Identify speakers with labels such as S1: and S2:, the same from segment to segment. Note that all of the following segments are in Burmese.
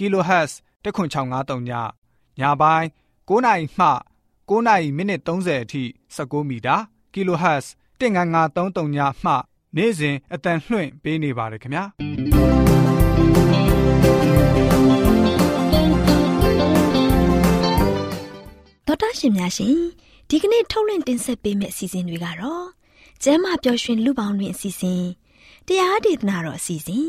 S1: kHz 10653ညညပိုင်း9နာရီမှ9နာရီမိနစ်30အထိ16မီတာ kHz 19533ညမှနေ့စဉ်အတန်လှွင့်ပေးနေပါတယ်ခင်ဗျာ
S2: ဒေါက်တာရှင်များရှင်ဒီကနေ့ထုတ်လွှင့်တင်ဆက်ပေးမယ့်အစီအစဉ်တွေကတော့ကျမ်းမာပျော်ရွှင်လူပေါင်းတွင်အစီအစဉ်တရားဒေသနာတော်အစီအစဉ်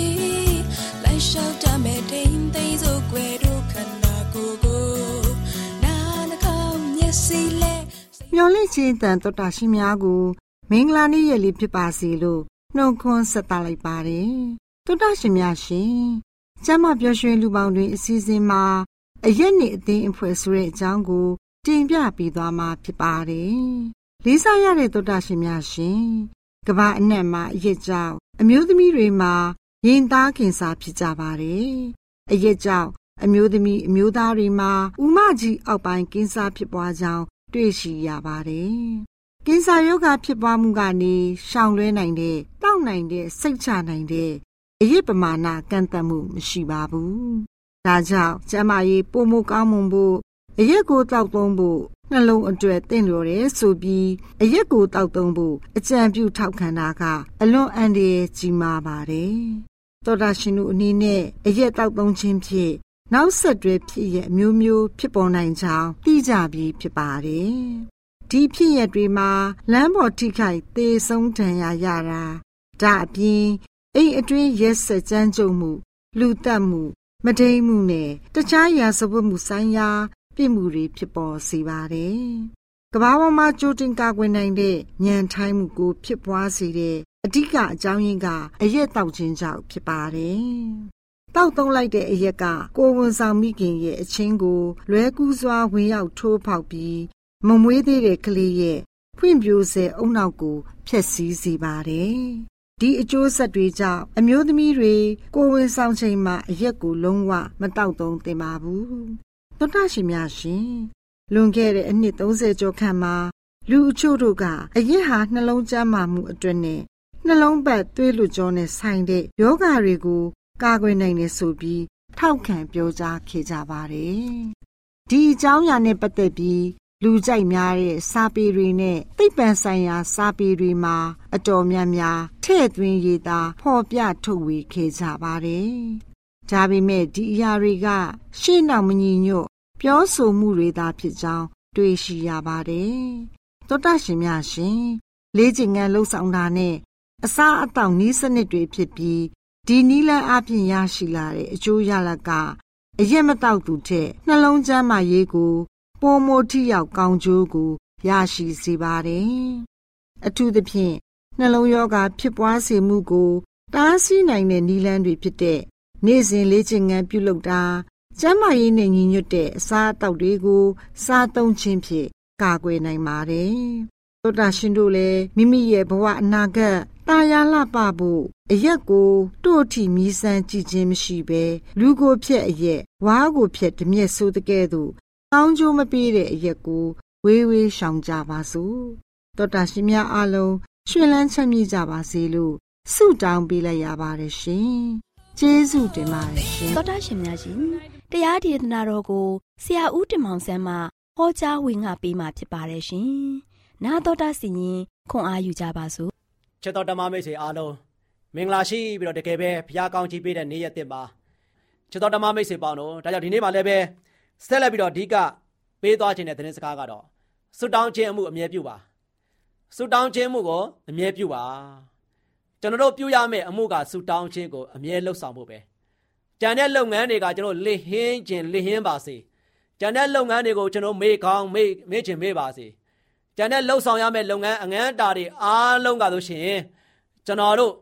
S2: ရှင်ပြေလိုက်လျှောက်တမဲ့တိမ်သိမ်းစို့ွယ်တို့ခန္ဓာကိုယ်ကိုနာနှကောင်းမျက်စိလဲ
S3: မျော်လင့်ခြင်းတန်တော်တာရှင်များကိုမင်္ဂလာနေ့ရက်လေးဖြစ်ပါစေလို့နှုတ်ခွန်းဆက်သလိုက်ပါတယ်တော်တာရှင်များရှင်ကျမ်းမာပြောရွှင်လူပေါင်းတွင်အစီအစဉ်မှာအရက်နေ့အသင်းအဖွဲ့ဆိုတဲ့အကြောင်းကိုတင်ပြပေးသွားမှာဖြစ်ပါတယ်လေးစားရတဲ့တော်တာရှင်များရှင်ကဘာအနက်မှာအရက်ကြောင့်အမျိုးသမီးတွေမှာ ရင်သားခင်စာဖြစ်ကြပါတယ်။အရက်ကြောင့်အမျိုးသမီးအမျိုးသားတွေမှာဥမကြီးအောက်ပိုင်းကင်းစားဖြစ်ပွားကြောင်းတွေ့ရှိရပါတယ်။ကင်းစားယောဂဖြစ်ပွားမှုကနေရှောင်လွှဲနိုင်တဲ့တောက်နိုင်တဲ့စိတ်ချနိုင်တဲ့အရက်ပမာဏကန့်သတ်မှုမရှိပါဘူး။ဒါကြောင့်ကျမကြီးပုံမကောင်းမွန်ဖို့အရက်ကိုတောက်သုံးဖို့နှလုံးအတွက်တင့်လျော်တယ်ဆိုပြီးအရက်ကိုတောက်သုံးဖို့အကြံပြုထောက်ခံတာကအလွန်အန္တရာယ်ကြီးမားပါတယ် သောတာရှင်တို့အနေနဲ့အရက်တောက်သုံးခြင်းဖြင့်နောက်ဆက်တွဲဖြစ်ရအမျိုးမျိုးဖြစ်ပေါ်နိုင်ကြောင်းသိကြပြီးဖြစ်ပါတယ်။ဒီဖြစ်ရတွေမှာလမ်းပေါ်ထိခိုက်သေဆုံးဒဏ်ရာရတာဒါအပြင်အိမ်အတွင်းရက်ဆက်ကြမ်းကြုတ်မှု လူတက်မှု မဒိန်မှုနဲ့တခြားရာဇဝတ်မှုဆိုင်ရာပြစ်မှုတွေဖြစ်ပေါ်စေပါတယ်။ကမ္ဘာပေါ်မှာကြိုတင်ကာကွယ်နိုင်တဲ့ဉာဏ်ထိုင်းမှုကိုဖြစ်ပွားစေတဲ့ အဓိကအကြောင်းရင်းကအရက်တောက်ခြင်းကြောင့်ဖြစ်ပါတယ်။တောက်သုံးလိုက်တဲ့အရက်ကကိုဝန်ဆောင်မိခင်ရဲ့အချင်းကိုလွဲကူးစွာဝင်ရောက်ထိုးဖောက်ပြီးမမွေးသေးတဲ့ကလေးရဲ့ဖွံ့ဖြိုးစေအုံနောက်ကိုဖျက်ဆီးစေပါတယ်။ဒီအကျိုးဆက်တွေကြောင့်အမျိုးသမီးတွေကိုဝန်ဆောင်ချိန်မှာအရက်ကိုလုံးဝမတောက်သုံးသင့်ပါဘူး။သောတာရှင်များရှင်လွန်ခဲ့တဲ့အနှစ်30ကျော်ခန့်မှာလူအချို့တို့ကအရက်ဟာနှလုံးကျန်းမာမှုအတွက်နဲ့ နှလုံးပတ်သွေးလွကြောနဲ့ဆိုင်တဲ့ယောဂတွေကိုကာကွယ်နိုင်တယ်ဆိုပြီးထောက်ခံပြောကြားခဲ့ကြပါတယ်။ဒီအကြောင်းအရာနဲ့ပတ်သက်ပြီးလူကြိုက်များတဲ့စာပေတွေနဲ့သိပ္ပံဆိုင်ရာစာပေတွေမှာအတော်များများထည့်သွင်းရေးသားဖော်ပြထုတ်ဝေခဲ့ကြပါတယ်။ဒါပေမဲ့ဒီအရာတွေက ရှေ့နောက်မညီညွတ်ပြောဆိုမှုတွေသာဖြစ်ကြောင်းတွေ့ရှိရပါတယ်။သောတာရှင်များရှင်လေးကျင်ငန်းလှုပ်ဆောင်တာနဲ့ အစားအသောက်နည်းစနစ်တွေဖြစ်ပြီးဒီနီးလန်းအပြင်ရရှိလာတဲ့အကျိုးရလဒ်ကအရက်မတောက်သူထက်နှလုံးကျန်းမာရေးကိုပိုမိုထိရောက်ကောင်းကျိုးကိုရရှိစေပါတယ်။အထူးသဖြင့်နှလုံးရောဂါဖြစ်ပွားစေမှုကိုတားဆီးနိုင်တဲ့နည်းလမ်းတွေဖြစ်တဲ့နေ့စဉ်လေ့ကျင့်ခန်းပြုလုပ်တာကျန်းမာရေးနဲ့ညီညွတ်တဲ့အစားအသောက်တွေကို စားသုံးခြင်းဖြင့်ကာကွယ်နိုင်ပါတယ်။သောတာရှင်တို့လည်းမိမိရဲ့ဘဝအနာဂတ် တာယာလှပဖို့အရက်ကိုတို့ထီမီးစမ်းကြည့်ခြင်းမရှိဘဲလူကိုဖြက်အရက်ဝါးကိုဖြက်တမျက်ဆိုးတဲ့ကဲ့သို့ကောင်းကျိုးမပေးတဲ့အရက်ကိုဝေးဝေးရှောင်ကြပါစို့တောတာရှင်များအားလုံးရှင်လန်းချမ်းမြေ့ကြပါစေလို့ဆုတောင်းပေးလိုက်ရပါတယ်ရှင်ကျေးဇူးတင်ပါတယ်ရှင်
S2: တောတာရှင်များရှင်တရားဒေသနာတော်ကိုဆရာဦးတင်မောင်ဆန်းမှဟောကြားဝင်ငါပေးมาဖြစ်ပါတယ်ရှင်နာတော်တာစီရင်ခွန်အားယူကြပါစို့
S4: ချစ်တော်ဓမ္မမိတ်ဆွေအားလုံးမင်္ဂလာရှိပြီးတော့တကယ်ပဲဘုရားကောင်းချီးပေးတဲ့နေ့ရက်တစ်ပါချစ်တော်ဓမ္မမိတ်ဆွေပေါင်းတို့ဒါကြောင့်ဒီနေ့မှလည်းပဲဆက်လက်ပြီးတော့အဓိကပေးသွားခြင်းတဲ့သတင်းစကားကတော့ဆုတောင်းခြင်းအမှုအမြဲပြုပါဆုတောင်းခြင်းမှုကိုအမြဲပြုပါကျွန်တော်တို့ပြုရမယ့်အမှုကဆုတောင်းခြင်းကိုအမြဲလှုပ်ဆောင်ဖို့ပဲကြံတဲ့လုပ်ငန်းတွေကကျွန်တော်လစ်ဟင်းခြင်းလစ်ဟင်းပါစေကြံတဲ့လုပ်ငန်းတွေကိုကျွန်တော်မေ့ကောင်းမေ့မေ့ခြင်းမေ့ပါစေ ကြံတဲ့လှုပ်ဆောင်ရမယ့်လုပ်ငန်းအငန်းတာတွေအားလုံးကဆိုရှင်ကျွန်တော်တို့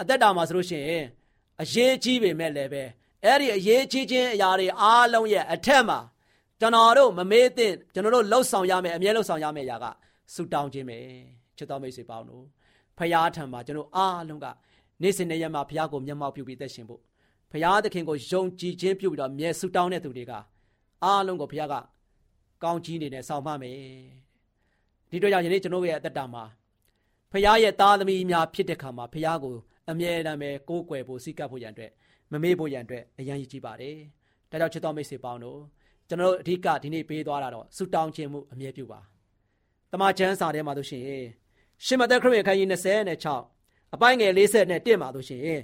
S4: အသက်တာမှာဆိုလို့ရှိရင်အရေးကြီးပေမဲ့လည်းပဲအဲ့ဒီအရေးကြီးခြင်းအရာတွေအားလုံးရဲ့အထက်မှာကျွန်တော်တို့မမေ့သင့်ကျွန်တော်တို့လှုပ်ဆောင်ရမယ်အမြဲလှုပ်ဆောင်ရမယ့်အရာကဆူတောင်းခြင်းပဲချစ်တော်မိတ်ဆွေပေါင်းတို့ဖရာထံမှာကျွန်တော်အားလုံးကနေ့စဉ်နေ့ရက်မှာဖရာကိုမျက်မှောက်ပြုပြီးသက်ရှင်ဖို့ဖရာသခင်ကိုယုံကြည်ခြင်းပြုပြီးတော့မြဲဆူတောင်းတဲ့သူတွေကအားလုံးကိုဖရာကကောင်းကြီးနေနဲ့ဆောင်မမယ် ဒီတော့ကြောင့်ယနေ့ကျွန်တော်ရဲ့အသက်တာမှာဖရာရဲ့သားသမီးများဖြစ်တဲ့ခါမှာဖရာကိုအမြဲတမ်းပဲကိုးကွယ်ဖို့စိတ်ကပ်ဖို့ရန်အတွက်မမေ့ဖို့ရန်အတွက်အရန်ရည်ကြီးပါတယ်ဒါကြောင့်ချစ်တော်မိတ်ဆွေပေါင်းတို့ကျွန်တော်တို့အဓိကဒီနေ့ပေးသွားတာတော့ဆူတောင်းခြင်းမှုအမြဲပြုပါတမန်ကျမ်းစာထဲမှာဆိုရှင်ရှင်မသက်ခရစ်ခန်းကြီး26အပိုင်းငယ်40နဲ့1မှာဆိုရှင်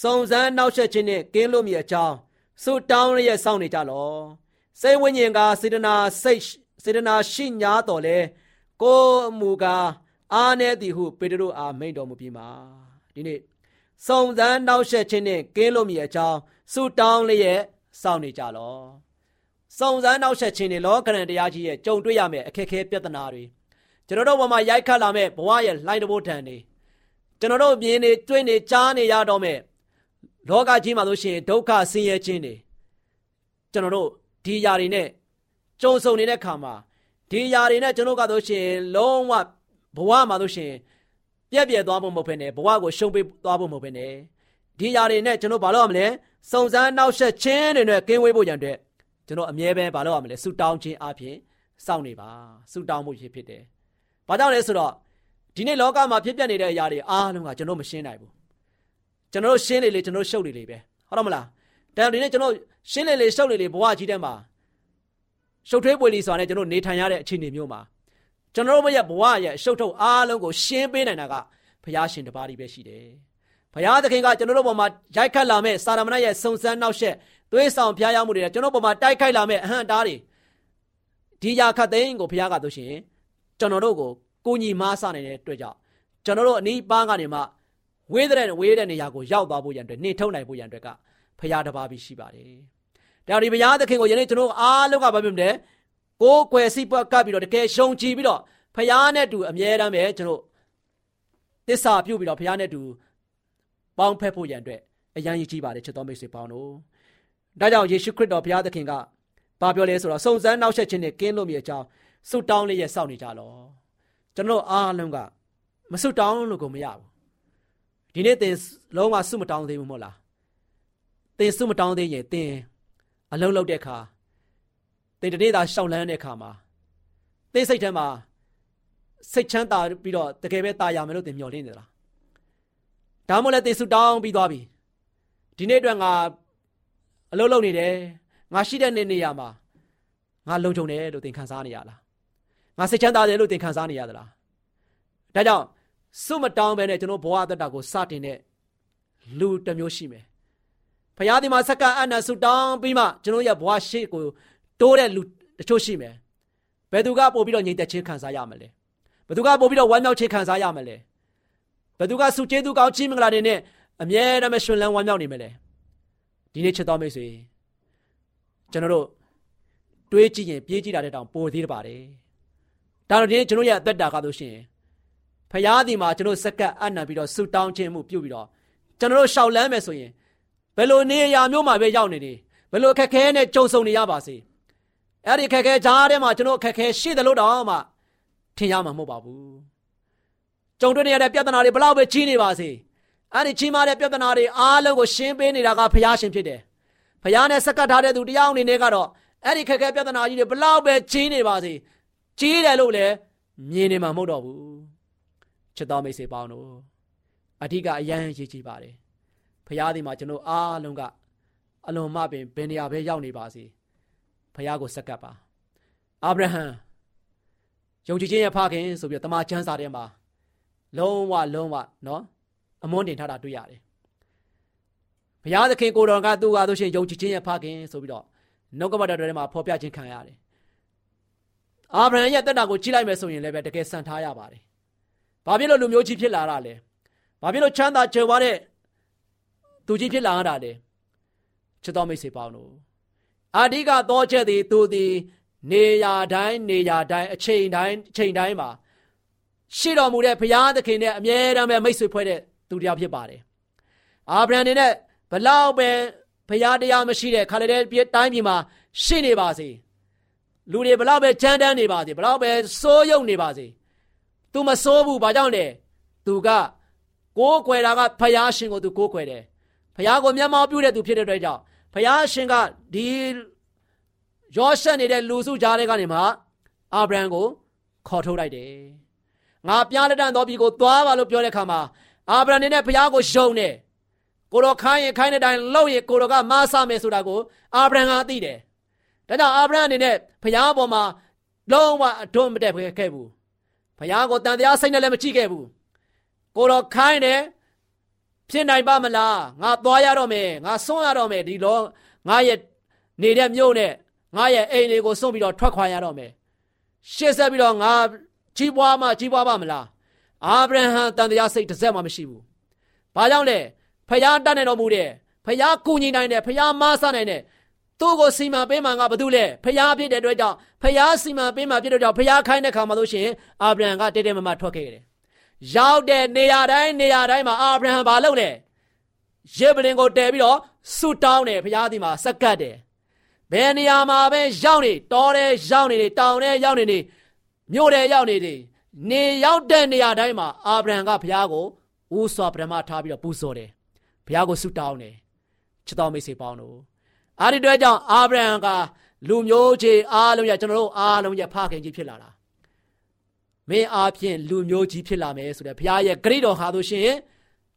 S4: စုံစမ်းနောက်ဆက်ခြင်းနဲ့ကင်းလို့မြည်အကြောင်းဆူတောင်းရရဲ့စောင့်နေကြလောစိတ်ဝိညာဉ်ကစေတနာစိတ်စေတနာရှိညာတော်လဲ ကိုအမူကားအားနေသည်ဟုပေတရုအားမိန့်တော်မူပြီးမှာဒီနေ့စုံစမ်းနောက်ဆက်ခြင်းနဲ့ကင်းလို့မြည်အကြောင်းဆူတောင်းလျက်စောင့်နေကြလောစုံစမ်းနောက်ဆက်ခြင်းတွေလောကရန်တရားကြီးရဲ့ကြုံတွေ့ရမယ့်အခက်အခဲပြဿနာတွေကျွန်တော်တို့ဘဝမှာရိုက်ခတ်လာမဲ့ဘဝရဲ့လှိုင်းတဘိုးတန်တွေကျွန်တော်တို့မြင်နေတွေ့နေကြားနေရတော့မဲ့လောကကြီးမှာဆိုရှင်ဒုက္ခဆင်းရဲခြင်းတွေကျွန်တော်တို့ဒီຢာတွေနဲ့ကြုံဆုံနေတဲ့ခါမှာ ဒီຢာတွေနဲ့ကျွန်တော်ကဆိုရှင်လုံးဝဘဝမှာဆိုရှင်ပြက်ပြက်သွားဖို့မဟုတ်ဘဲနဲ့ဘဝကိုရှုံးပေးသွားဖို့မဟုတ်ဘဲနဲ့ဒီຢာတွေနဲ့ကျွန်တော်ဘာလုပ်ရမလဲစုံစမ်းနောက်ဆက်ခြင်းတွေနဲ့ကင်းဝေးဖို့ရန်အတွက်ကျွန်တော်အမြဲပဲဘာလုပ်ရမလဲဆူတောင်းခြင်းအပြင်စောင့်နေပါဆူတောင်းမှုဖြစ်တယ်။ဘာကြောင့်လဲဆိုတော့ဒီနေ့လောကမှာဖြစ်ပျက်နေတဲ့အရာတွေအားလုံးကကျွန်တော်မရှင်းနိုင်ဘူး။ကျွန်တော်ရှင်းလေလေကျွန်တော်ရှုပ်လေလေပဲဟုတ်တော့မလား။ဒါဒီနေ့ကျွန်တော်ရှင်းလေလေရှုပ်လေလေဘဝကြီးထဲမှာ ရှုပ်ထွေးပွေလီဆိုတာနဲ့ကျွန်တော်နေထိုင်ရတဲ့အခြေအနေမျိုးမှာကျွန်တော်တို့ရဲ့ဘဝရဲ့ရှုပ်ထုတ်အားလုံးကိုရှင်းပေးနိုင်တာကဘုရားရှင်တပါးကြီးပဲရှိတယ်။ဘုရားသခင်ကကျွန်တော်တို့ပေါ်မှာရိုက်ခတ်လာမဲ့စာရမဏေရဲ့စုံစမ်းနောက်ဆက်သွေးဆောင်ဖျားယောင်းမှုတွေကျွန်တော်ပေါ်မှာတိုက်ခိုက်လာမဲ့အဟံတားတွေဒီရာခတ်သိန်းကိုဘုရားကတို့ရှင်ကျွန်တော်တို့ကိုကိုညီမားစနေတဲ့အတွက်ကြောင့်ကျွန်တော်တို့အနီးပန်းကနေမှဝေးတဲ့ဝေးတဲ့နေရာကိုရောက်သွားဖို့ရန်အတွက်နှင်ထုတ်နိုင်ဖို့ရန်အတွက်ကဖရာတပါးပြီးရှိပါတယ်။ ဒါဒီဘုရားသခင်ကိုယနေ့ကျွန်တော်အားလုံးကဘာဖြစ်မလဲ။ကိုယ်ွယ်စိပွက်ကပ်ပြီးတော့တကယ်ရှုံကြည်ပြီးတော့ဖရာနဲ့တူအမြဲတမ်းပဲကျွန်တော်သစ္စာပြုပြီးတော့ဖရာနဲ့တူပေါင်းဖက်ဖို့ရန်အတွက်အရန်ကြီးကြီးပါတယ်ချစ်တော်မိတ်ဆွေပေါင်းတို့။ဒါကြောင့်ယေရှုခရစ်တော်ဘုရားသခင်ကဘာပြောလဲဆိုတော့စုံစမ်းနောက်ဆက်ခြင်းနဲ့ကင်းလို့မြေအကြောင်းဆုတောင်းလေးရဲ့စောင့်နေကြလောကျွန်တော်အားလုံးကမဆုတောင်းလို့ကိုမရဘူးဒီနေ့သင်လုံးဝဆုမတောင်းသေးဘူးမဟုတ်လားသင်ဆုမတောင်းသေးရင်သင် အလုံးလုံးတဲ့အခါသင်တနေ့သာရှောင်လန်းတဲ့အခါမှာသင်စိတ်ထဲမှာစိတ်ချမ်းသာပြီးတော့တကယ်ပဲตายရမယ်လို့သင်မျှော်လင့်နေလားဒါမှမဟုတ်လည်းသင်ဆုတောင်းပြီးသွားပြီဒီနေ့အတွက်ငါအလုံးလုံးနေတယ်ငါရှိတဲ့နေနေရာမှာငါလုံခြုံတယ်လို့သင်ခံစားနေရလားငါစိတ်ချမ်းသာတယ်လို့သင်ခံစားနေရသလားဒါကြောင့်စွမတောင်းပဲနဲ့ကျွန်တော်ဘဝအသက်တာကိုစတင်တဲ့လူတစ်မျိုးရှိမယ် ဖခင်ဒီမှာစက္ကအနဆုတောင်းပြီးမှကျွန်တော်ရဲ့ဘဝရှိကိုတိုးတဲ့လူတချို့ရှိမယ်ဘယ်သူကပို့ပြီးတော့ငြိမ်သက်ခြင်းခံစားရမလဲဘယ်သူကပို့ပြီးတော့ဝမ်းမြောက်ခြင်းခံစားရမလဲဘယ်သူကစုကျေးသူကောင်းချီးမင်္ဂလာတွေနဲ့အမြဲတမ်းရှင်လန်းဝမ်းမြောက်နေမလဲဒီနေ့ချစ်တော်မိတ်ဆွေကျွန်တော်တို့တွေးကြည့်ရင်ပြေးကြည့်တာတဲ့တောင်ပိုသေးပါတယ်ဒါတော့ဒီကျွန်တော်ရဲ့အသက်တာကားလို့ရှိရင်ဖရာဒီမှာကျွန်တော်စက္ကပ်အနံပြီးတော့ဆူတောင်းခြင်းမှုပြုပြီးတော့ကျွန်တော်တို့ရှောက်လန်းမယ်ဆိုရင် ဘယ်လိုနေရာမျိုးမှာပဲရောက်နေနေဘယ်လိုခက်ခဲနဲ့ကြုံဆုံနေရပါစေအဲ့ဒီခက်ခဲကြားထဲမှာကျွန်တော်ခက်ခဲရှိတယ်လို့တော့မှထင်ရမှာမဟုတ်ပါဘူးကြုံတွေ့နေရတဲ့ပြဿနာတွေဘလောက်ပဲကြီးနေပါစေအဲ့ဒီကြီးမားတဲ့ပြဿနာတွေအားလုံးကိုရှင်းပေးနေတာကဘုရားရှင်ဖြစ်တယ်ဘုရားနဲ့စက္ကပ်ထားတဲ့သူတရားအနေနဲ့ကတော့အဲ့ဒီခက်ခဲပြဿနာကြီးတွေဘလောက်ပဲကြီးနေပါစေကြီးတယ်လို့လည်းမြင်နေမှာမဟုတ်တော့ဘူးချစ်တော်မိတ်ဆွေပေါင်းတို့အဓိကအရန်ရေးကြည့်ပါတယ် ဖရားဒီမှာကျွန်တော်အားလုံးကအလွန်မှပင်ဘယ်နေရာပဲရောက်နေပါစေဖရားကိုစက္ကပ်ပါအာဗြဟံယုံကြည်ခြင်းရဲ့ဖခင်ဆိုပြီးတမန်ကျမ်းစာထဲမှာလုံးဝလုံးဝနော်အမွန်းတင်ထားတာတွေ့ရတယ်ဘုရားသခင်ကိုတော်ကသူ့ကားဆိုရှင်ယုံကြည်ခြင်းရဲ့ဖခင်ဆိုပြီးတော့နှုတ်ကပတ်တော်ထဲမှာဖော်ပြခြင်းခံရတယ်အာဗြဟံရဲ့တက်တာကိုကြည့်လိုက်မယ်ဆိုရင်လည်းပဲတကယ်စံထားရပါတယ်ဘာဖြစ်လို့လူမျိုးကြီးဖြစ်လာတာလဲဘာဖြစ်လို့ချမ်းသာကြွယ်ဝတဲ့ သူကြီးဖြစ်လာရတာလဲချစ်တော်မိတ်ဆွေပေါင်းတို့အာဓိကတော့ချက်သည်သူသည်နေရာတိုင်းနေရာတိုင်းအချိန်တိုင်းအချိန်တိုင်းမှာရှိတော်မူတဲ့ဘုရားသခင်နဲ့အမြဲတမ်းပဲမိတ်ဆွေဖွဲ့တဲ့သူတရားဖြစ်ပါတယ်အာဗြဟံနေနဲ့ဘလောက်ပဲဘုရားတရားမရှိတဲ့ခါလေတဲ့တိုင်းပြည်မှာရှိနေပါစေလူတွေဘလောက်ပဲချမ်းတမ်းနေပါစေဘလောက်ပဲစိုးရုံနေပါစေ။ तू မစိုးဘူးဘာကြောင့်လဲ။ तू ကကိုးကွယ်တာကဖယားရှင်ကို तू ကိုးကွယ်တယ်။ ဖယားကိုမျက်မှောက်ပြုတဲ့သူဖြစ်တဲ့အတွက်ကြောင့်ဖယားရှင်ကဒီရောရှက်နေတဲ့လူစုကြားထဲကနေမှအာဗြဟံကိုခေါ်ထုတ်လိုက်တယ်။ငါပြားလက်တန်တော်ပြီကိုသွားပါလို့ပြောတဲ့အခါမှာအာဗြဟံနေနဲ့ဖယားကိုယုံတယ်။ကိုတော်ခိုင်းရင်ခိုင်းတဲ့အတိုင်းလှုပ်ရင်ကိုတော်ကမဆမယ်ဆိုတာကိုအာဗြဟံကသိတယ်။ဒါကြောင့်အာဗြဟံအနေနဲ့ဖယားပေါ်မှာလုံးဝအထွန်းမတက်ခဲ့ဘူး။ဘုရားကိုတန်တရားစိတ်နဲ့လည်းမကြည့်ခဲ့ဘူးကိုတော့ခိုင်းတယ် ဖြစ်နိုင်ပါမလားငါသွားရတော့မယ်ငါဆွန့်ရတော့မယ်ဒီလောငါရဲ့နေတဲ့မြို့နဲ့ငါရဲ့အိမ်လေးကိုစွန့်ပြီးတော့ထွက်ခွာရတော့မယ်ရှေ့ဆက်ပြီးတော့ငါကြီးပွားမှကြီးပွားပါမလားအာဗြဟံတန်တရားစိတ်တစ်စက်မှမရှိဘူးဘာကြောင့်လဲဖျားတတ်နေတော်မူတယ်ဖျားကူညီနိုင်တယ်ဖျားမဆနိုင်တယ်သူ့ကိုစီမံပေးမှငါဘာလို့လဲဖျားဖြစ်တဲ့အတွက်ကြောင့်ဖျားစီမံပေးမှဖြစ်တဲ့ကြောင့်ဖျားခိုင်းတဲ့ခါမှာလို့ရှိရင်အာဗြဟံကတဲတဲမမထွက်ခဲ့တယ် ရောက်တဲ့နေရာတိုင်းနေရာတိုင်းမှာအာဗြဟံဘာလုပ်လဲယေဗလင်ကိုတဲပြီးတော့ဆူတောင်းတယ်ဖျားဒီမှာစကတ်တယ်ဘယ်နေရာမှာပဲရောက်နေတောထဲရောက်နေနေတောင်ထဲရောက်နေနေမြို့ထဲရောက်နေနေနေရောက်တဲ့နေရာတိုင်းမှာအာဗြဟံကဘုရားကိုဦးစွာပထမထားပြီးတော့ပူဇော်တယ်ဘုရားကိုဆုတောင်းတယ်ချစ်တော်မိတ်ဆွေပေါင်းတို့အဲ့ဒီအတွက်ကြောင့်အာဗြဟံကလူမျိုးကြီးအားလုံးရဲ့ကျွန်တော်တို့အားလုံးရဲ့ဖခင်ကြီးဖြစ်လာတာ မင်းအားဖြင့်လူမျိုးကြီးဖြစ်လာမယ်ဆိုတဲ့ဘုရားရဲ့ဂရိတော်ဟာဆိုရှင်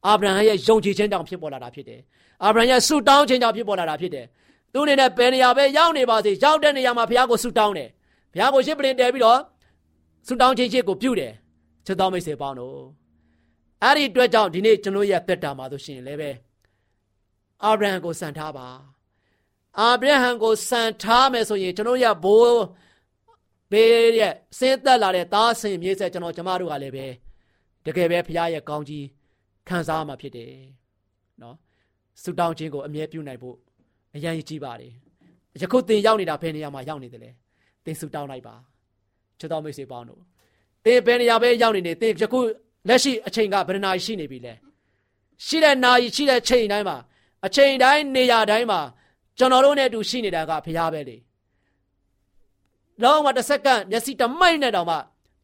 S4: အာဗြဟံရဲ့ယုံကြည်ခြင်းကြောင့်ဖြစ်ပေါ်လာတာဖြစ်တယ်အာဗြဟံရဲ့ဆုတောင်းခြင်းကြောင့်ဖြစ်ပေါ်လာတာဖြစ်တယ်သူအနေနဲ့ဘယ်နေရာပဲရောက်နေပါစေရောက်တဲ့နေရာမှာဘုရားကိုဆုတောင်းတယ်ဘုရားကိုရှစ်ပလင်တဲပြီးတော့ဆုတောင်းခြင်းချင်းကိုပြုတယ်ချစ်တော်မိတ်ဆွေပေါင်းတို့အဲ့ဒီအတွက်ကြောင့်ဒီနေ့ကျွန်တော်ရဲ့သက်တာမှာဆိုရှင်လည်းပဲအာဗြဟံကိုစံထားပါအာဗြဟံကိုစံထားမယ်ဆိုရင်ကျွန်တော်ရဘိုး ဘေးရဲ့စင်းသက်လာတဲ့သားဆင်မြေးဆက်ကျွန်တော်ကျမတို့ကလည်းပဲတကယ်ပဲဖခင်ရဲ့ကောင်းကြီးခံစားမှာဖြစ်တယ်နော်ဆုတောင်းခြင်းကိုအမြဲပြုနိုင်ဖို့အရန်ကြီးပါတယ်ယခုသင်ရောက်နေတာဘယ်နေရာမှာရောက်နေတယ်လဲသင်ဆုတောင်းလိုက်ပါချစ်တော်မိတ်ဆွေပေါင်းတို့သင်ဘယ်နေရာပဲရောက်နေနေသင်ယခုလက်ရှိအချိန်ကဘယ်နာရှိနေပြီလဲရှိတဲ့နာရီရှိတဲ့ချိန်တိုင်းမှာအချိန်တိုင်းနေရာတိုင်းမှာကျွန်တော်တို့နဲ့အတူရှိနေတာကဘုရားပဲလေ လုံးဝတစ်စက္ကန့်မျက်စိတမိုက်နဲ့တောင်မှ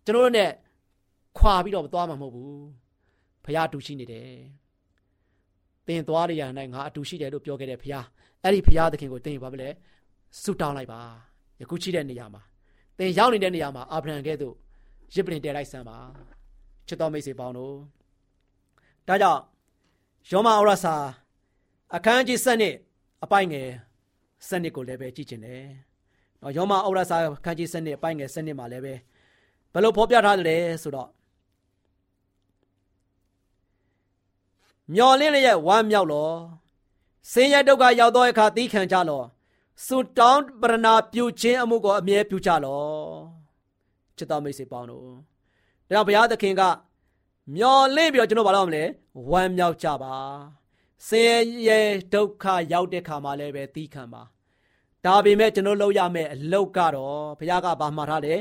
S4: ကျွန်တော်တို့နဲ့ခွာပြီးတော့သွားမှာမဟုတ်ဘူးဘုရားအတူရှိနေတယ်သင်သွားရရနိုင်ငါအတူရှိတယ်လို့ပြောခဲ့တဲ့ဘုရားအဲ့ဒီဘုရားသခင်ကိုသင်ဘာပဲလဲဆုတောင်းလိုက်ပါယခုရှိတဲ့နေရာမှာသင်ရောက်နေတဲ့နေရာမှာအာဗြဟံကဲ့သို့ရစ်ပလင်တဲလိုက်စမ်းပါချစ်တော်မိတ်ဆွေပေါင်းတို့ဒါကြောင့်ယောမဩရစာအခန်းကြီး7နှစ်အပိုင်ငယ်စနစ်ကိုလည်းပဲကြည့်ကျင်တယ်။ နော်ယောမဩရစာခန်းကြီးစနစ်အပိုင်ငယ်စနစ်မှာလည်းပဲဘယ်လိုဖော်ပြထားသလဲဆိုတော့မျော်လင့်လျက်ဝမ်းမြောက်လောဆင်းရဲဒုက္ခရောက်သောအခါသီးခံကြလောစွတောင်းပရဏာပြုခြင်းအမှုကိုအမြဲပြုကြလောချစ်တော်မိတ်ဆွေပေါင်းတို့ဒါကြောင့်ဘုရားသခင်ကမျော်လင့်ပြီးတော့ကျွန်တော်ဘာလို့မလဲဝမ်းမြောက်ကြပါဆင်းရဲဒုက္ခရောက်တဲ့ခါမှာလည်းပဲသီးခံပါ ဒါပေမဲ့ကျွန်တော်လုပ်ရမယ့်အလုပ်ကတော့ဘုရားကဘာမှထားတယ်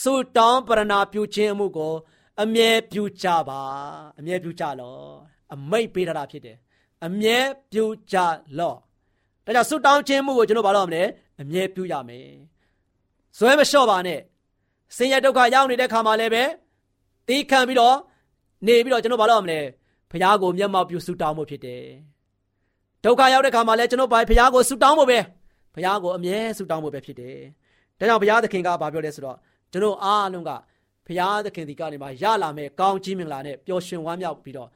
S4: ဆုတောင်းပရဏာပြုခြင်းမှုကို အမြဲပြုကြပါအမြဲပြုကြလောအမိတ်ပေးထားတာဖြစ်တယ်အမြဲပြုကြလောဒါကြောင့်ဆုတောင်းခြင်းမှုကိုကျွန်တော်ဘာလို့ရမလဲအမြဲပြုရမယ်ဇွဲမလျှော့ပါနဲ့ဆင်းရဲဒုက္ခရောက်နေတဲ့ခါမှာလည်းပဲတီးခံပြီးတော့နေပြီးတော့ကျွန်တော်ဘာလို့ရမလဲဘုရားကိုမျက်မှောက်ပြုဆုတောင်းမှုဖြစ်တယ်ဒုက္ခရောက်တဲ့ခါမှာလည်းကျွန်တော်ဘာဘုရားကိုဆုတောင်းဖို့ပဲ ဘုရားကိုအမြဲဆုတောင်းဖို့ပဲဖြစ်တယ်ဒါကြောင့်ဘုရားသခင်ကဘာပြောလဲဆိုတော့ကျွန်တော်အားလုံးကဘုရားသခင်ဒီကနေမှရလာမဲ့ကောင်းကြီးမင်္ဂလာနဲ့ပျော်ရွှင်ဝမ်းမြောက်ပြီးတော့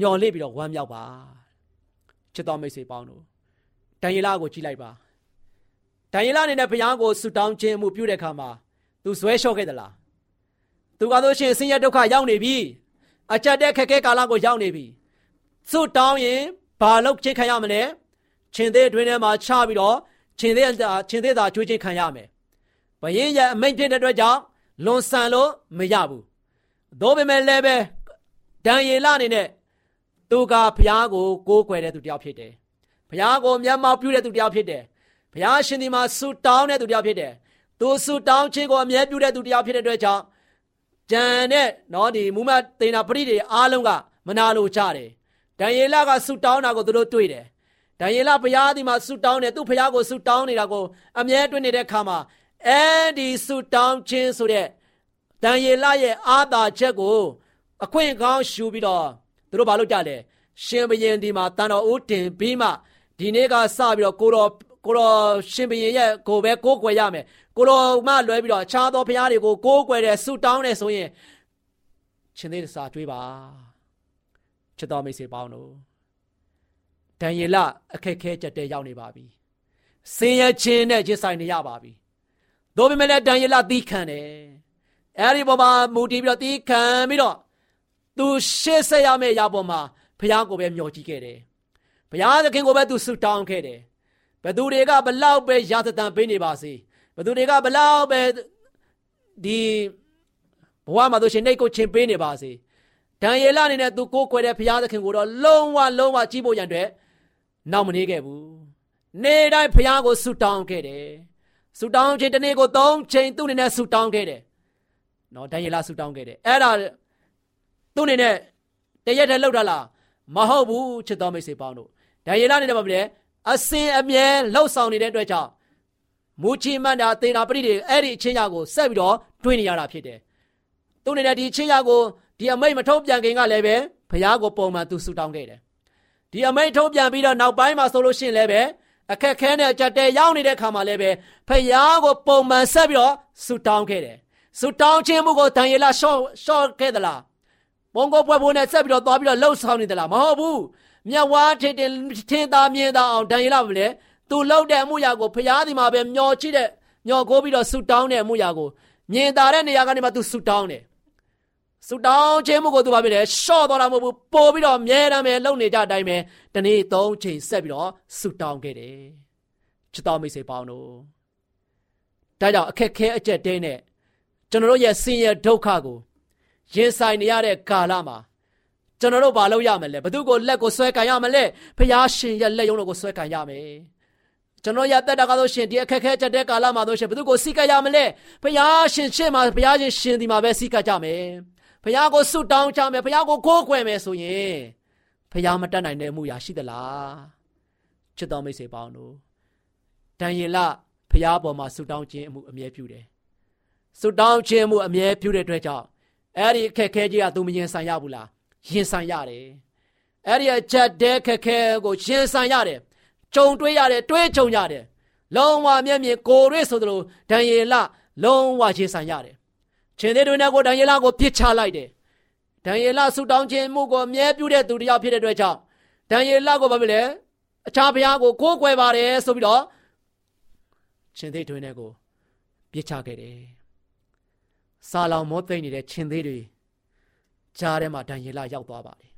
S4: မျှော်လင့်ပြီးတော့ဝမ်းမြောက်ပါချစ်တော်မိတ်ဆွေပေါင်းတို့ဒံယေလကိုကြည့်လိုက်ပါဒံယေလအနေနဲ့ဘုရားကိုဆုတောင်းခြင်းမှုပြုတဲ့အခါမှာသူဇွဲလျှော့ခဲ့သလားသူကဆိုရှင်ဆင်းရဲဒုက္ခရောက်နေပြီအကြက်တဲ့ခက်ခဲကာလကိုရောက်နေပြီဆုတောင်းရင်ဘာလုပ်ချင်းခံရမလဲရှင်သေးအတွင်းထဲမှာချပြီးတော့ ရှင်သေးရှင်သေးသာကျွေးချင်းခံရမယ်ဘယင်းရဲ့အမိန့်ဖြစ်တဲ့အတွက်ကြောင့်လွန်ဆန်လို့မရဘူးသို့ပေမဲ့လည်းပဲဒံယေလအနေနဲ့သူကဘုရားကိုကိုးကွယ်တဲ့သူတစ်ယောက်ဖြစ်တယ်ဘုရားကိုမျက်မှောက်ပြုတဲ့သူတစ်ယောက်ဖြစ်တယ်ဘုရားရှင်ဒီမှာဆုတောင်းတဲ့သူတစ်ယောက်ဖြစ်တယ်သူဆုတောင်းခြင်းကိုအမြဲပြုတဲ့သူတစ်ယောက်ဖြစ်တဲ့အတွက်ကြောင့်ဂျန်နဲ့နော်ဒီမူမတ်တေနာပရိတွေအားလုံးကမနာလိုကြတယ်ဒံယေလကဆုတောင်းတာကိုသူတို့တွေ့တယ် ဒံယေလဘုရားဒီမှာဆုတောင်းတယ်သူ့ဘုရားကိုဆုတောင်းနေတာကိုအမြဲတွေ့နေတဲ့အခါမှာအဲဒီဆုတောင်းခြင်းဆိုတဲ့ဒံယေလရဲ့အာသာချက်ကိုအခွင့်ကောင်းရှူပြီးတော့သူတို့ဘာလုပ်ကြလဲရှင်ဘရင်ဒီမှာတန်တော်ဦးတင်ပြီးမှဒီနေ့ကစပြီးတော့ကိုတော်ကိုတော်ရှင်ဘရင်ရဲ့ကိုပဲကိုးကွယ်ရမယ်ကိုတော်မှလွဲပြီးတော့အခြားသောဘုရားတွေကိုကိုးကွယ်တယ်ဆုတောင်းတယ်ဆိုရင်ရှင်သေးစာတွေးပါချစ်တော်မိတ်ဆွေပေါင်းတို့ ဒံယေလအခက်ခဲကြက်တဲ့ရောက်နေပါပြီဆင်းရဲခြင်းနဲ့ရင်ဆိုင်နေရပါပြီ။တို့ပေမဲ့လည်းဒံယေလသီးခံတယ်။အဲဒီပေါ်မှာမူတည်ပြီးတော့သီးခံပြီးတော့သူရှေ့ဆက်ရမယ့်အရာပေါ်မှာဘုရားကိုပဲမျှော်ကြည့်ခဲ့တယ်။ဘုရားသခင်ကိုပဲသူဆုတောင်းခဲ့တယ်။ဘသူတွေကဘလောက်ပဲရာသတန်ပေးနေပါစေ။ဘသူတွေကဘလောက်ပဲဒီဘဝမှာသူရှင်နေကိုချင်းပေးနေပါစေ။ဒံယေလအနေနဲ့သူကိုးကွယ်တဲ့ဘုရားသခင်ကိုတော့လုံးဝလုံးဝကြည့်ဖို့ရန်အတွက် နောက်မနေခဲ့ဘူး။နေတိုင်းဘုရားကိုဆုတောင်းခဲ့တယ်။ဆုတောင်းခြင်းတစ်နေ့ကို၃ချိန်သူ့အနေနဲ့ဆုတောင်းခဲ့တယ်။နော်ဒံယေလဆုတောင်းခဲ့တယ်။အဲ့ဒါသူ့အနေနဲ့တရက်တည်းလှုပ်တာလားမဟုတ်ဘူးချစ်တော်မိတ်ဆွေပေါင်းတို့ဒံယေလအနေနဲ့ဘာဖြစ်လဲအစင်အမြဲလှုပ်ဆောင်နေတဲ့အတွက်ကြောင့်မူချီမန္တာသေနာပရိတွေအဲ့ဒီအချင်းရကိုဆက်ပြီးတော့တွင်းနေရတာဖြစ်တယ်။သူ့အနေနဲ့ဒီအချင်းရကိုဒီအမိတ်မထုတ်ပြန်ခင်ကလည်းပဲဘုရားကိုပုံမှန်သူဆုတောင်းခဲ့တယ်။ ဒီအမိတ်ထုတ်ပြန်ပြီးတော့နောက်ပိုင်းမှာဆိုလို့ရှိရင်လည်းပဲအခက်ခဲနဲ့ကြက်တဲရောက်နေတဲ့ခါမှာလည်းပဲဖယားကိုပုံမှန်ဆက်ပြီးတော့ဆူတောင်းခဲ့တယ်။ဆူတောင်းခြင်းမှုကိုဒံယေလရှော့ရှော့ခဲ့သလား။ဘုံကိုပွဲပွဲနဲ့ဆက်ပြီးတော့သွားပြီးတော့လှုပ်ဆောင်နေသလားမဟုတ်ဘူး။မြတ်ဝါထင်တင်ထင်သာမြင်သာအောင်ဒံယေလမလဲ။သူလှုပ်တဲ့အမှုရာကိုဖယားဒီမှာပဲမျောချိတဲ့မျောကိုပြီးတော့ဆူတောင်းတဲ့အမှုရာကိုမြင်သာတဲ့နေရာကနေမှသူဆူတောင်းတယ်။ ဆူတောင်းခြင်းမှုကိုသူဘာဖြစ်လဲရှော့သွားတာမဟုတ်ဘူးပို့ပြီးတော့မြဲတမ်းပဲလှုပ်နေကြအတိုင်းပဲတနေ့သုံးချိန်ဆက်ပြီးတော့ဆူတောင်းခဲ့တယ်ချစ်တော်မိတ်ဆွေပေါင်းတို့ဒါကြောင့်အခက်ခဲအကျက်တဲနဲ့ကျွန်တော်တို့ရဲ့ဆင်းရဲဒုက္ခကိုရင်ဆိုင်နေရတဲ့ကာလမှာကျွန်တော်တို့ဘာလုပ်ရမလဲဘသူကိုလက်ကိုဆွဲကန်ရမလဲဖျားရှင်ရဲ့လက်ရုံးတော်ကိုဆွဲကန်ရမယ်ကျွန်တော်ရတက်တာကားလို့ရှင်ဒီအခက်ခဲချက်တဲ့ကာလမှာလို့ရှင်ဘသူကိုစိတ်ကရမလဲဖျားရှင်ရှေ့မှာဖျားရှင်ရှင်ဒီမှာပဲစိတ်ကကြမယ် ဖျားကိုဆုတောင်းကြမယ်ဖျားကိုကိုးကွယ်မယ်ဆိုရင်ဖျားမတတ်နိုင်တဲ့အမှုရာရှိသလားချစ်တော်မိတ်ဆွေပေါင်းတို့ဒံယေလဖျားပေါ်မှာဆုတောင်းခြင်းအမှုအမြဲပြုတယ်ဆုတောင်းခြင်းမှုအမြဲပြုတဲ့အတွက်ကြောင့်အဲ့ဒီအခက်ခဲကြီးကသူမရင်ဆိုင်ရဘူးလားရင်ဆိုင်ရတယ်အဲ့ဒီအချက်တဲခက်ခဲကိုရင်ဆိုင်ရတယ်ကြုံတွေးရတယ်တွေးကြုံရတယ်လုံးဝမျက်မြင်ကိုရွေးဆိုသလိုဒံယေလလုံးဝရင်ဆိုင်ရတယ် ရှင်သေးတွေနဲ့ကိုဒံယေလကိုပြစ်ချလိုက်တယ်ဒံယေလဆုတောင်းခြင်းမှုကိုအမြဲပြုတဲ့သူတစ်ယောက်ဖြစ်တဲ့အတွက်ကြောင့်ဒံယေလကိုဘာဖြစ်လဲအခြားဘုရားကိုကိုးကွယ်ပါတယ်ဆိုပြီးတော့ရှင်သေးတွေနဲ့ကိုပြစ်ချခဲ့တယ်။စာလောင်မောသိမ့်နေတဲ့ရှင်သေးတွေကြားထဲမှာဒံယေလရောက်သွားပါတယ်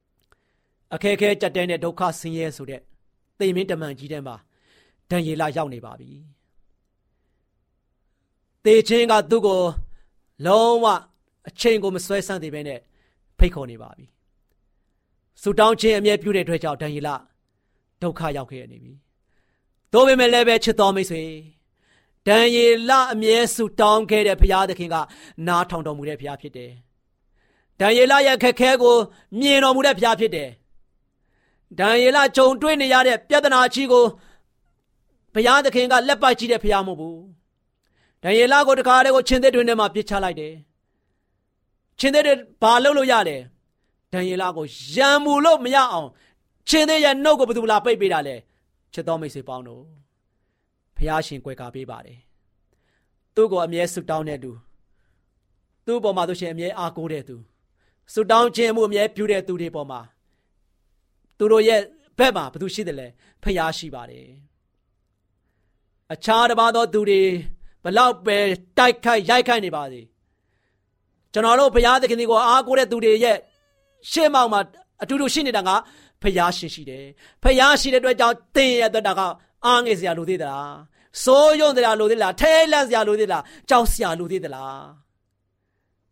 S4: ။အခက်ခဲကြက်တဲနဲ့ဒုက္ခဆင်းရဲဆိုတဲ့သိမင်းတမန်ကြီးထဲမှာဒံယေလရောက်နေပါပြီ။တေချင်းကသူ့ကို လုံးဝအချိန်ကိုမဆွဲဆန့်သေးပဲနဲ့ဖိတ်ခေါ်နေပါပြီ။ဆူတောင်းခြင်းအမြဲပြုတဲ့အတွက်ကြောင့်ဒံယေလဒုက္ခရောက်ခဲ့ရနေပြီ။သို့ပေမဲ့လည်းပဲချစ်တော်မိတ်ဆွေဒံယေလအမြဲဆုတောင်းခဲ့တဲ့ဘုရားသခင်ကနားထောင်တော်မူတဲ့ဘုရားဖြစ်တယ်။ဒံယေလရဲ့ခက်ခဲကိုမြင်တော်မူတဲ့ဘုရားဖြစ်တယ်။ဒံယေလဂျုံတွေ့နေရတဲ့ပြဿနာကြီးကိုဘုရားသခင်ကလက်ပိုက်ကြည့်တဲ့ဘုရားမဟုတ်ဘူး။ ဒံယေလကိုတခါတည်းကိုချင်းသက်တွင်ထဲမှာပြစ်ချလိုက်တယ်။ချင်းသက်တွေဘာလုပ်လို့ရလဲ။ဒံယေလကိုရံမူလို့မရအောင်ချင်းသက်ရဲ့နှုတ်ကိုဘယ်သူလာပိတ်ပေးတာလဲ။ချစ်တော်မိတ်ဆွေပေါင်းတို့ဖះရှင်ကွယ်ကာပေးပါတယ်သူ့ကိုအမြဲဆုတောင်းတဲ့သူသူ့ပေါ်မှာသူရှင်အမြဲအားကိုးတဲ့သူဆုတောင်းခြင်းမှုအမြဲပြုတဲ့သူတွေပေါ်မှာသူတို့ရဲ့ဘက်မှာဘသူရှိတယ်လဲဖះရှိပါတယ်အခြားတစ်ပါးသောသူတွေ ဘလောက်ပဲတိုက်ခိုက်ရိုက်ခိုက်နေပါစေကျွန်တော်တို့ဘုရားသခင်ကိုအားကိုးတဲ့သူတွေရဲ့ရှေ့မောက်မှာအတူတူရှိနေတာကဖះရှင်ရှိတယ်ဖះရှိတဲ့အတွက်ကြောင့်သင်ရဲ့အတွက်တာကအားငယ်စရာလိုသေးသလားစိုးရုံစရာလိုသေးလားထဲလန့်စရာလိုသေးလားကြောက်စရာလိုသေးသလား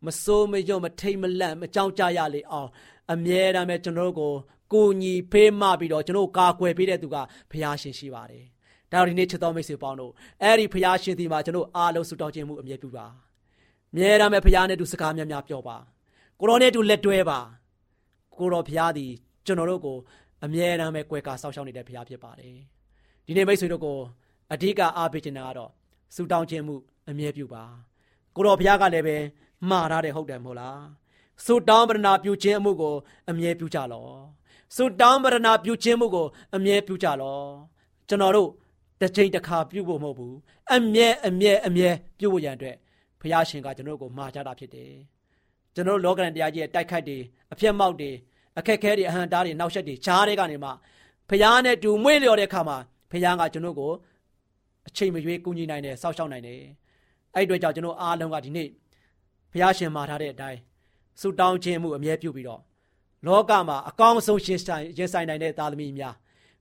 S4: မစိုးမရုံမထိတ်မလန့်မကြောက်ကြရလေအောင်အမြဲတမ်းပဲကျွန်တော်တို့ကိုကိုညီဖေးမပြီးတော့ကျွန်တော်ကာကွယ်ပေးတဲ့သူကဘုရားရှင်ရှိပါတယ် ဒါဒီနေ့ချစ်တော်မိတ်ဆွေပေါင်းတို့အဲ့ဒီဘုရားရှင်ဒီမှာကျွန်တော်အားလုံးဆုတောင်းခြင်းမှုအမြဲပြုပါအမြဲတမ်းပဲဘုရားနဲ့တူစကားများများပြောပါကိုတော်နဲ့တူလက်တွဲပါကိုတော်ဘုရားဒီကျွန်တော်တို့ကိုအမြဲတမ်းပဲကြွယ်ကာဆောက်ရှောက်နေတဲ့ဘုရားဖြစ်ပါတယ်ဒီနေ့မိတ်ဆွေတို့ကိုအဓိကအားပေးခြင်းကတော့စူတောင်းခြင်းမှုအမြဲပြုပါကိုတော်ဘုရားကလည်းပဲမှားထားတယ်ဟုတ်တယ်မဟုတ်လားစူတောင်းပရဏာပြုခြင်းအမှုကိုအမြဲပြုကြလောစူတောင်းပရဏာပြုခြင်းမှုကိုအမြဲပြုကြလောကျွန်တော်တို့ တစ်ချိန်တစ်ခါပြုဖို့မဟုတ်ဘူးအမြဲအမြဲအမြဲပြုဖို့ရန်အတွက်ဘုရားရှင်ကကျွန်တော်တို့ကိုမှာကြတာဖြစ်တယ်ကျွန်တော်တို့လောကရန်တရားကြီးရဲ့တိုက်ခိုက်တွေအပြတ်မောက်တွေအခက်ခဲတွေအဟံတားတွေနောက်ဆက်တွေရှားတွေကနေမှဘုရားနဲ့တူမွေ့လျော်တဲ့အခါမှာဖခင်ကကျွန်တော်ကိုအချိန်မရွေးကူညီနိုင်တယ်စောင့်ရှောက်နိုင်တယ်အဲ့အတွက်ကြောင့်ကျွန်တော်အားလုံးကဒီနေ့ဘုရားရှင်မှာထားတဲ့အတိုင်းဆုတောင်းခြင်းမှုအမြဲပြုပြီးတော့လောကမှာအကောင်းဆုံးရှင်ဆိုင်ရင်ဆိုင်နိုင်တဲ့သားသမီးများ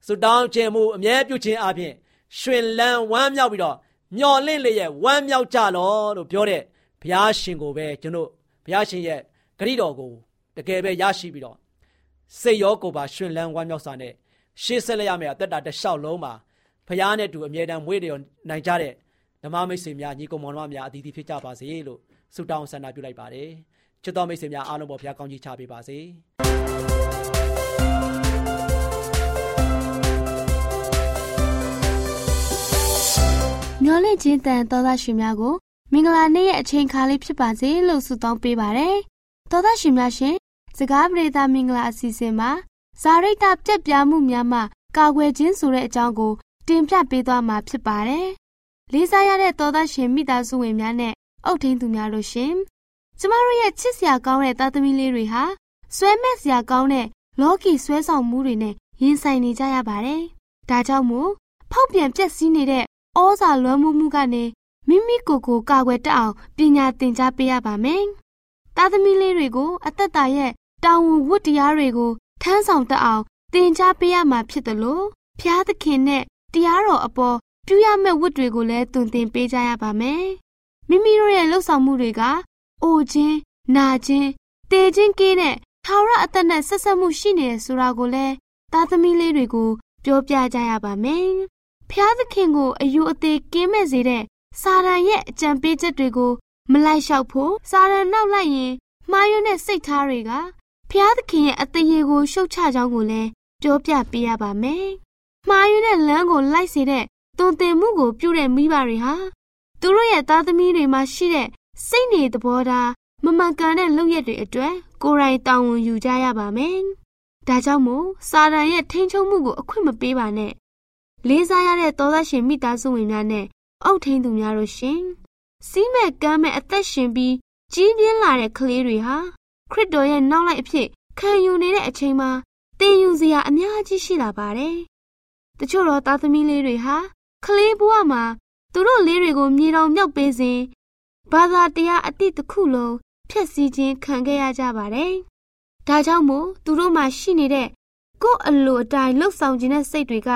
S4: ဆုတောင်းခြင်းမှုအမြဲပြုခြင်းအပြင် ရှင်လန်းဝမ်းမြောက်ပြီးတော့မျော်လင့်လျက်ဝမ်းမြောက်ကြလောလို့ပြောတဲ့ဘုရားရှင်ကိုပဲကျွန်တော်ဘုရားရှင်ရဲ့ဂရိတော်ကိုတကယ်ပဲရရှိပြီးတော့စိတ်ရောကိုယ်ပါရှင်လန်းဝမ်းမြောက်စွာနဲ့ရှေ့ဆက်လက်ရမယ့်အသက်တာတစ်လျှောက်လုံးမှာဖရားနဲ့တူအမြဲတမ်းမွေးတယ်နိုင်ကြတဲ့ဓမ္မမိတ်ဆွေများညီကောင်မောင်နှမများအသီးသီးဖြစ်ကြပါစေလို့ဆုတောင်းဆန္ဒပြုလိုက်ပါတယ်ချစ်တော်မိတ်ဆွေများအားလုံးပေါ်ဖရားကောင်းကြီးချပေးပါစေ
S5: မျော်လင့်ခြင်းတန်သောသားရှင်များကိုမင်္ဂလာနေ့ရဲ့အချိန်ခါလေးဖြစ်ပါစေလို့ဆုတောင်းပေးပါရယ်သောသားရှင်များရှင်စကားပြေသာမင်္ဂလာအစီအစဉ်မှာဇာရိတပြက်ပြားမှုများမှကာကွယ်ခြင်းဆိုတဲ့အကြောင်းကိုတင်ပြပေးသွားမှာဖြစ်ပါတယ်။လေးစားရတဲ့သောသားရှင်မိသားစုဝင်များနဲ့အုတ်ထင်းသူများလို့ရှင်။ကျမတို့ရဲ့ချစ်စရာကောင်းတဲ့သားသမီးလေးတွေဟာဆွဲမဲ့စရာကောင်းတဲ့လောကီဆွဲဆောင်မှုတွေနဲ့ရင်ဆိုင်နေကြရပါတယ်။ဒါကြောင့်မို့ဖောက်ပြန်ပြက်စီးနေတဲ့ ဩဇာလွှမ်းမိုးမှုကနေမိမိကိုယ်ကိုကာကွယ်တတ်အောင်ပညာသင်ကြားပေးရပါမယ်။သားသမီးလေးတွေကို အသက်တာရဲ့တာဝန်ဝတ္တရားတွေကိုထမ်းဆောင်တတ်အောင်သင်ကြားပေးရမှာဖြစ်တယ်လို့ဖျားသခင်နဲ့တရားတော်အပေါ်ပြုရမယ့်ဝတ်တွေကိုလည်းသွန်သင်ပေးကြရပါမယ်။မိမိတို့ရဲ့လှုပ်ဆောင်မှုတွေကအိုခြင်း၊နာခြင်း၊တေခြင်းကင်းတဲ့ထာဝရအသက်နဲ့ဆက်ဆက်မှုရှိနေတယ်ဆိုတာကိုလည်းသားသမီးလေးတွေကိုပြောပြကြရပါမယ်။ ဖျားသခင်ကိုအယူအသေးကင်းမဲ့စေတဲ့စာရန်ရဲ့အကြံပေးချက်တွေကိုမလိုက်လျှောက်ဖို့စာရန်နောက်လိုက်ရင်မှားယွင်းတဲ့စိတ်ထားတွေကဖျားသခင်ရဲ့အသေးရေကိုရှုတ်ချကြောင်းကိုလည်းပြောပြပေးရပါမယ်။မှားယွင်းတဲ့လမ်းကိုလိုက်စေတဲ့တုံတင်မှုကိုပြုတဲ့မိဘတွေဟာသူတို့ရဲ့သားသမီးတွေမှာရှိတဲ့စိတ်နေသဘောထားမမှန်ကန်တဲ့လုပ်ရက်တွေအတွက်ကိုယ်တိုင်တာဝန်ယူကြရပါမယ်။ဒါကြောင့်မို့စာတန်ရဲ့ထိန်ချုံမှုကိုအခွင့်မပေးပါနဲ့။ လေးစားရတဲ့သောသားရှင်မိသားစုဝင်များနဲ့အုပ်ထိန်သူများတို့ရှင်။စီးမဲ့ကမ်းမဲ့အသက်ရှင်ပြီးကြီးပြင်းလာတဲ့ကလေးတွေဟာခရစ်တော်ရဲ့နောက်လိုက်အဖြစ်ခံယူနေတဲ့အချိန်မှာတင်ယူစရာအများကြီးရှိလာပါတယ်။တချို့တော့သားသမီးလေးတွေဟာကလေးဘဝမှာသူတို့လေးတွေကိုမြေတောင်မြောက်ပေးစဉ်ဘာသာတရားအတိတ်တစ်ခုလုံးဖျက်ဆီးခြင်းခံခဲ့ရကြပါတယ်။ဒါကြောင့်မို့သူတို့မှာရှိနေတဲ့ကိုယ့်အလိုအတိုင်းလှုပ်ဆောင်ခြင်းတဲ့စိတ်တွေက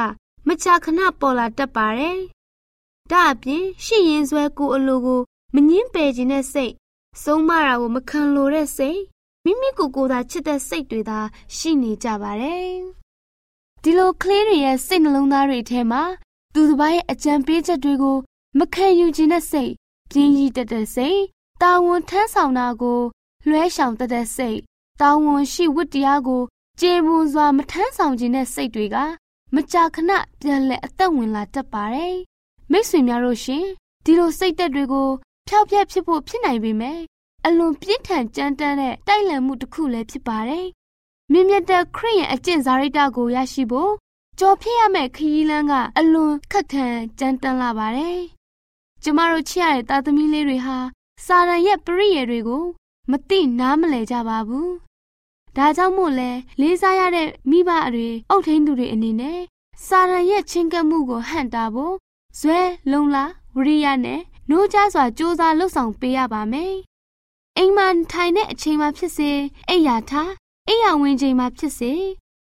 S5: မကြာခဏပေါ်လာတတ်ပါတယ်။ဒါအပြင်ရှိရင်ဆွဲကိုယ်အလိုကိုမငင်းပယ်ခြင်းတဲ့စိတ်ဆုံးမတာကိုမခံလိုတဲ့စိတ်မိမိကိုယ်ကိုယ်သာချစ်တဲ့စိတ်တွေသာရှိနေကြပါတယ်။ဒီလိုကလေးတွေရဲ့စိတ်နှလုံးသားတွေထဲမှာသူတစ်ပါးရဲ့အကြံပေးချက်တွေကိုမခံယူခြင်းတဲ့စိတ်ပြင်းရည်တက်တဲ့စိတ်တာဝန်ထမ်းဆောင်တာကိုလွှဲရှောင်တက်တဲ့စိတ်တာဝန်ရှိဝတ္တရားကိုကျေပွန်စွာမထမ်းဆောင်ခြင်းတဲ့စိတ်တွေက မကြာခဏပြန်လဲအသက်ဝင်လာတတ်ပါတယ်မိတ်ဆွေများတို့ရှင်ဒီလိုစိတ်သက်တွေကိုဖျောက်ဖျက်ဖြစ်ဖို့ဖြစ်နိုင်ပေမဲ့အလွန်ပြင်းထန်ကြမ်းတမ်းတဲ့တိုက်လံမှုတစ်ခုလည်းဖြစ်ပါတယ်မြင့်မြတ်တဲ့ခရိယန်အကျင့်စာရိတ္တကိုရရှိဖို့ကြော်ဖြစ်ရမယ့်ခရီးလမ်းကအလွန်ခက်ခဲကြမ်းတမ်းလာပါတယ်ကျမတို့ချစ်ရတဲ့သားသမီးလေးတွေဟာစာရန်ရဲ့ပရိယေတွေကိုမသိနားမလည်ကြပါဘူး ဒါကြောင့်မို့လဲလေးစားရတဲ့မိဘတွေအုတ်ထင်းသူတွေအနေနဲ့စာရန်ရဲ့ချင်းကပ်မှုကိုဟန့်တာဖို့ဇွဲလုံလာဝရိယနဲ့နှိုးကြစွာစူးစမ်းလှုပ်ဆောင်ပေးရပါမယ်။အိမ်မှာထိုင်တဲ့အချိန်မှာဖြစ်စေအိယာထားအိယာဝင်ချိန်မှာဖြစ်စေ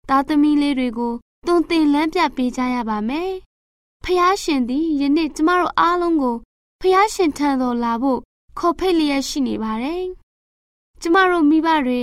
S5: သားသမီးလေးတွေကိုတွင်တင်လန်းပြပေးကြရပါမယ်။ဖះရှင်သည်ယနေ့ကျမတို့အားလုံးကိုဖះရှင်ထံတော်လာဖို့ခေါ်ဖိတ်လျက်ရှိနေပါတယ်။ကျမတို့မိဘတွေ